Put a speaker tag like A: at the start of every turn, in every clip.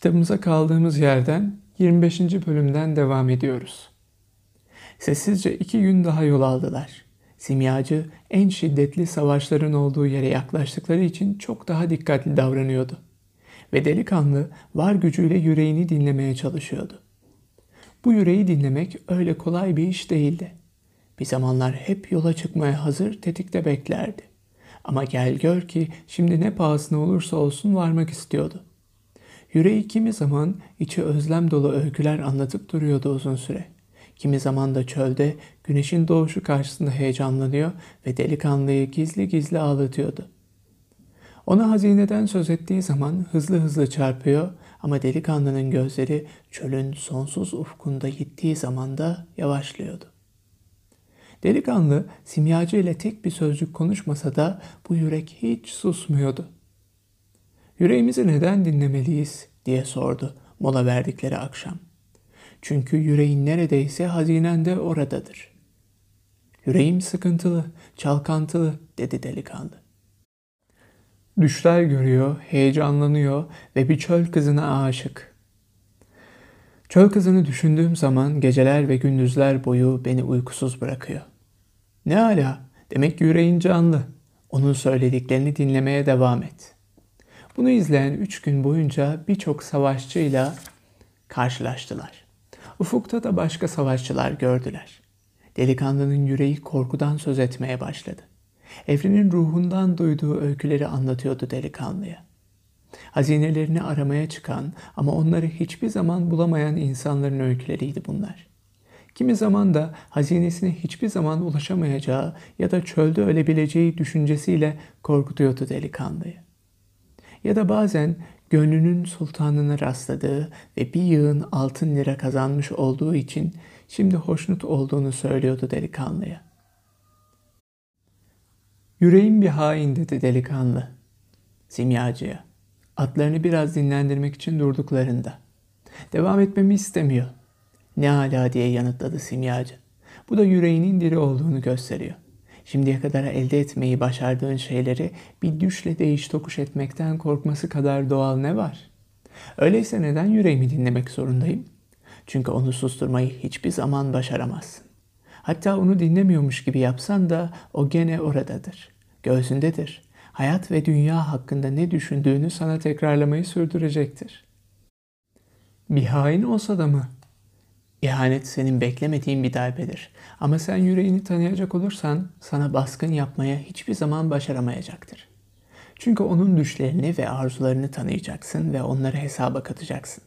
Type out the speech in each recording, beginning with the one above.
A: Kitabımıza kaldığımız yerden 25. bölümden devam ediyoruz. Sessizce iki gün daha yol aldılar. Simyacı en şiddetli savaşların olduğu yere yaklaştıkları için çok daha dikkatli davranıyordu. Ve delikanlı var gücüyle yüreğini dinlemeye çalışıyordu. Bu yüreği dinlemek öyle kolay bir iş değildi. Bir zamanlar hep yola çıkmaya hazır tetikte beklerdi. Ama gel gör ki şimdi ne pahasına olursa olsun varmak istiyordu. Yüreği kimi zaman içi özlem dolu öyküler anlatıp duruyordu uzun süre. Kimi zaman da çölde güneşin doğuşu karşısında heyecanlanıyor ve delikanlıyı gizli gizli ağlatıyordu. Ona hazineden söz ettiği zaman hızlı hızlı çarpıyor ama delikanlının gözleri çölün sonsuz ufkunda gittiği zaman da yavaşlıyordu. Delikanlı simyacı ile tek bir sözcük konuşmasa da bu yürek hiç susmuyordu. Yüreğimizi neden dinlemeliyiz diye sordu mola verdikleri akşam. Çünkü yüreğin neredeyse hazinen de oradadır. Yüreğim sıkıntılı, çalkantılı dedi delikanlı. Düşler görüyor, heyecanlanıyor ve bir çöl kızına aşık. Çöl kızını düşündüğüm zaman geceler ve gündüzler boyu beni uykusuz bırakıyor. Ne hala, demek yüreğin canlı. Onun söylediklerini dinlemeye devam et. Bunu izleyen üç gün boyunca birçok savaşçıyla karşılaştılar. Ufukta da başka savaşçılar gördüler. Delikanlının yüreği korkudan söz etmeye başladı. Evrenin ruhundan duyduğu öyküleri anlatıyordu delikanlıya. Hazinelerini aramaya çıkan ama onları hiçbir zaman bulamayan insanların öyküleriydi bunlar. Kimi zaman da hazinesine hiçbir zaman ulaşamayacağı ya da çölde ölebileceği düşüncesiyle korkutuyordu delikanlıyı. Ya da bazen gönlünün sultanına rastladığı ve bir yığın altın lira kazanmış olduğu için şimdi hoşnut olduğunu söylüyordu delikanlıya. Yüreğim bir hain dedi delikanlı. Simyacıya. Atlarını biraz dinlendirmek için durduklarında. Devam etmemi istemiyor. Ne ala diye yanıtladı simyacı. Bu da yüreğinin diri olduğunu gösteriyor. Şimdiye kadar elde etmeyi başardığın şeyleri bir düşle değiş tokuş etmekten korkması kadar doğal ne var? Öyleyse neden yüreğimi dinlemek zorundayım? Çünkü onu susturmayı hiçbir zaman başaramazsın. Hatta onu dinlemiyormuş gibi yapsan da o gene oradadır. Göğsündedir. Hayat ve dünya hakkında ne düşündüğünü sana tekrarlamayı sürdürecektir. Bir hain olsa da mı? İhanet senin beklemediğin bir darbedir. Ama sen yüreğini tanıyacak olursan sana baskın yapmaya hiçbir zaman başaramayacaktır. Çünkü onun düşlerini ve arzularını tanıyacaksın ve onları hesaba katacaksın.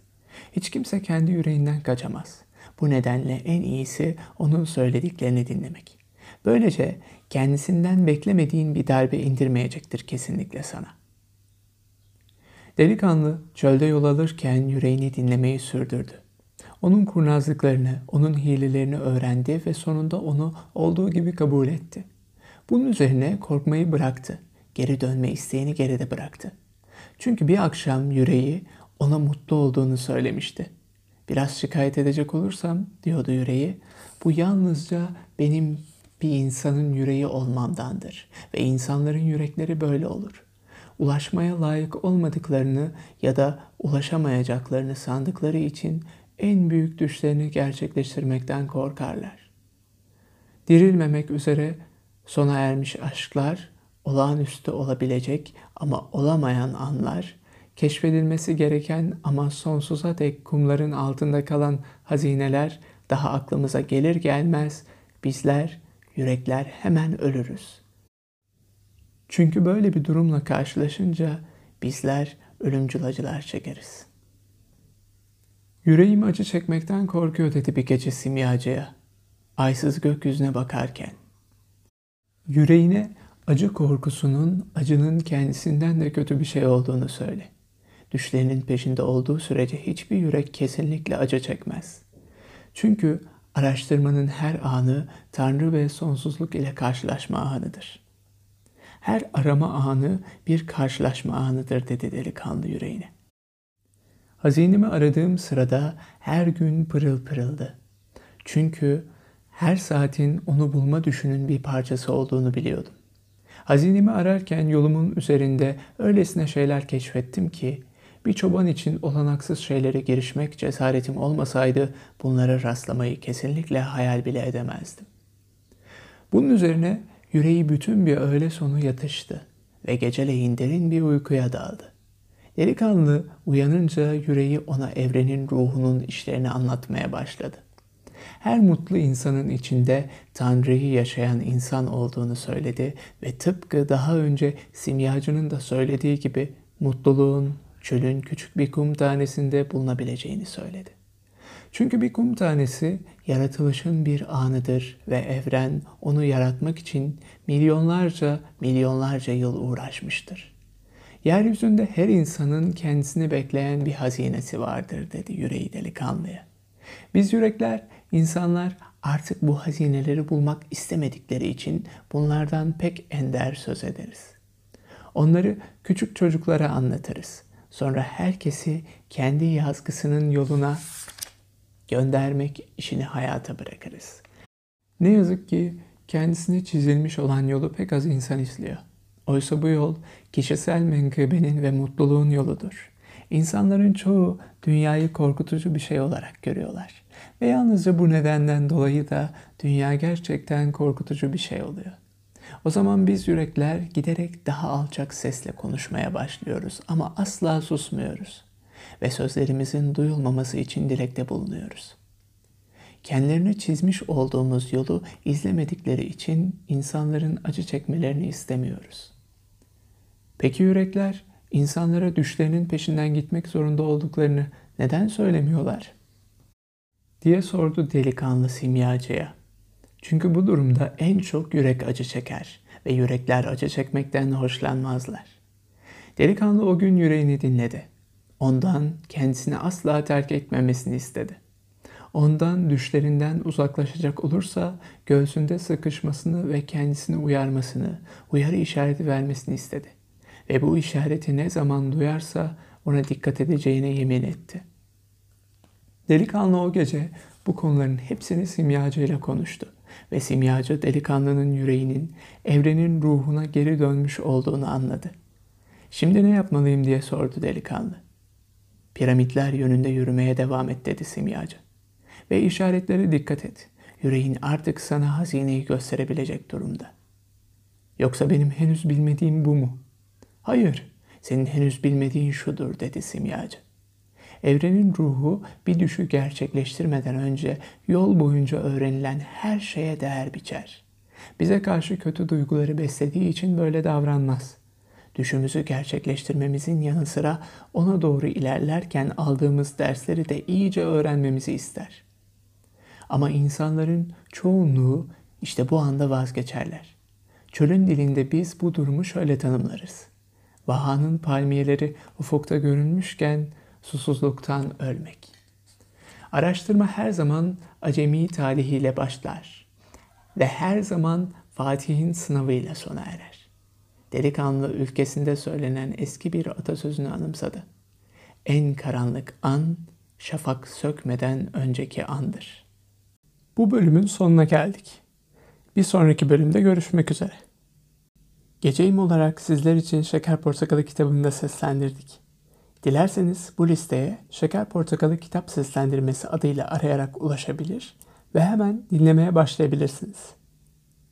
A: Hiç kimse kendi yüreğinden kaçamaz. Bu nedenle en iyisi onun söylediklerini dinlemek. Böylece kendisinden beklemediğin bir darbe indirmeyecektir kesinlikle sana. Delikanlı çölde yol alırken yüreğini dinlemeyi sürdürdü. Onun kurnazlıklarını, onun hilelerini öğrendi ve sonunda onu olduğu gibi kabul etti. Bunun üzerine korkmayı bıraktı. Geri dönme isteğini geride bıraktı. Çünkü bir akşam yüreği ona mutlu olduğunu söylemişti. Biraz şikayet edecek olursam, diyordu yüreği, bu yalnızca benim bir insanın yüreği olmamdandır ve insanların yürekleri böyle olur. Ulaşmaya layık olmadıklarını ya da ulaşamayacaklarını sandıkları için en büyük düşlerini gerçekleştirmekten korkarlar. Dirilmemek üzere sona ermiş aşklar, olağanüstü olabilecek ama olamayan anlar, keşfedilmesi gereken ama sonsuza dek kumların altında kalan hazineler daha aklımıza gelir gelmez bizler, yürekler hemen ölürüz. Çünkü böyle bir durumla karşılaşınca bizler ölümcül acılar çekeriz.'' Yüreğim acı çekmekten korkuyor dedi bir gece simyacıya. Aysız gökyüzüne bakarken. Yüreğine acı korkusunun acının kendisinden de kötü bir şey olduğunu söyle. Düşlerinin peşinde olduğu sürece hiçbir yürek kesinlikle acı çekmez. Çünkü araştırmanın her anı Tanrı ve sonsuzluk ile karşılaşma anıdır. Her arama anı bir karşılaşma anıdır dedi delikanlı yüreğine. Hazinemi aradığım sırada her gün pırıl pırıldı. Çünkü her saatin onu bulma düşünün bir parçası olduğunu biliyordum. Hazinemi ararken yolumun üzerinde öylesine şeyler keşfettim ki Bir çoban için olanaksız şeylere girişmek cesaretim olmasaydı bunlara rastlamayı kesinlikle hayal bile edemezdim. Bunun üzerine yüreği bütün bir öğle sonu yatıştı ve geceleyin derin bir uykuya daldı. Delikanlı uyanınca yüreği ona evrenin ruhunun işlerini anlatmaya başladı. Her mutlu insanın içinde Tanrı'yı yaşayan insan olduğunu söyledi ve tıpkı daha önce simyacının da söylediği gibi mutluluğun çölün küçük bir kum tanesinde bulunabileceğini söyledi. Çünkü bir kum tanesi yaratılışın bir anıdır ve evren onu yaratmak için milyonlarca milyonlarca yıl uğraşmıştır. Yeryüzünde her insanın kendisini bekleyen bir hazinesi vardır dedi yüreği delikanlıya. Biz yürekler, insanlar artık bu hazineleri bulmak istemedikleri için bunlardan pek ender söz ederiz. Onları küçük çocuklara anlatırız. Sonra herkesi kendi yazgısının yoluna göndermek işini hayata bırakırız. Ne yazık ki kendisine çizilmiş olan yolu pek az insan izliyor. Oysa bu yol kişisel menkıbenin ve mutluluğun yoludur. İnsanların çoğu dünyayı korkutucu bir şey olarak görüyorlar. Ve yalnızca bu nedenden dolayı da dünya gerçekten korkutucu bir şey oluyor. O zaman biz yürekler giderek daha alçak sesle konuşmaya başlıyoruz ama asla susmuyoruz ve sözlerimizin duyulmaması için dilekte bulunuyoruz. Kendilerine çizmiş olduğumuz yolu izlemedikleri için insanların acı çekmelerini istemiyoruz. Peki yürekler insanlara düşlerinin peşinden gitmek zorunda olduklarını neden söylemiyorlar? diye sordu delikanlı simyacıya. Çünkü bu durumda en çok yürek acı çeker ve yürekler acı çekmekten hoşlanmazlar. Delikanlı o gün yüreğini dinledi. Ondan kendisini asla terk etmemesini istedi. Ondan düşlerinden uzaklaşacak olursa göğsünde sıkışmasını ve kendisini uyarmasını, uyarı işareti vermesini istedi. Ve bu işareti ne zaman duyarsa ona dikkat edeceğine yemin etti. Delikanlı o gece bu konuların hepsini simyacı ile konuştu ve simyacı delikanlının yüreğinin evrenin ruhuna geri dönmüş olduğunu anladı. Şimdi ne yapmalıyım diye sordu delikanlı. Piramitler yönünde yürümeye devam et dedi simyacı. Ve işaretlere dikkat et. Yüreğin artık sana hazineyi gösterebilecek durumda. Yoksa benim henüz bilmediğim bu mu? Hayır, senin henüz bilmediğin şudur dedi simyacı. Evrenin ruhu bir düşü gerçekleştirmeden önce yol boyunca öğrenilen her şeye değer biçer. Bize karşı kötü duyguları beslediği için böyle davranmaz. Düşümüzü gerçekleştirmemizin yanı sıra ona doğru ilerlerken aldığımız dersleri de iyice öğrenmemizi ister. Ama insanların çoğunluğu işte bu anda vazgeçerler. Çölün dilinde biz bu durumu şöyle tanımlarız. Vahanın palmiyeleri ufukta görünmüşken susuzluktan ölmek. Araştırma her zaman acemi talihiyle başlar ve her zaman Fatih'in sınavıyla sona erer. Delikanlı ülkesinde söylenen eski bir atasözünü anımsadı. En karanlık an şafak sökmeden önceki andır. Bu bölümün sonuna geldik. Bir sonraki bölümde görüşmek üzere. Geceyim olarak sizler için Şeker Portakalı kitabını da seslendirdik. Dilerseniz bu listeye Şeker Portakalı kitap seslendirmesi adıyla arayarak ulaşabilir ve hemen dinlemeye başlayabilirsiniz.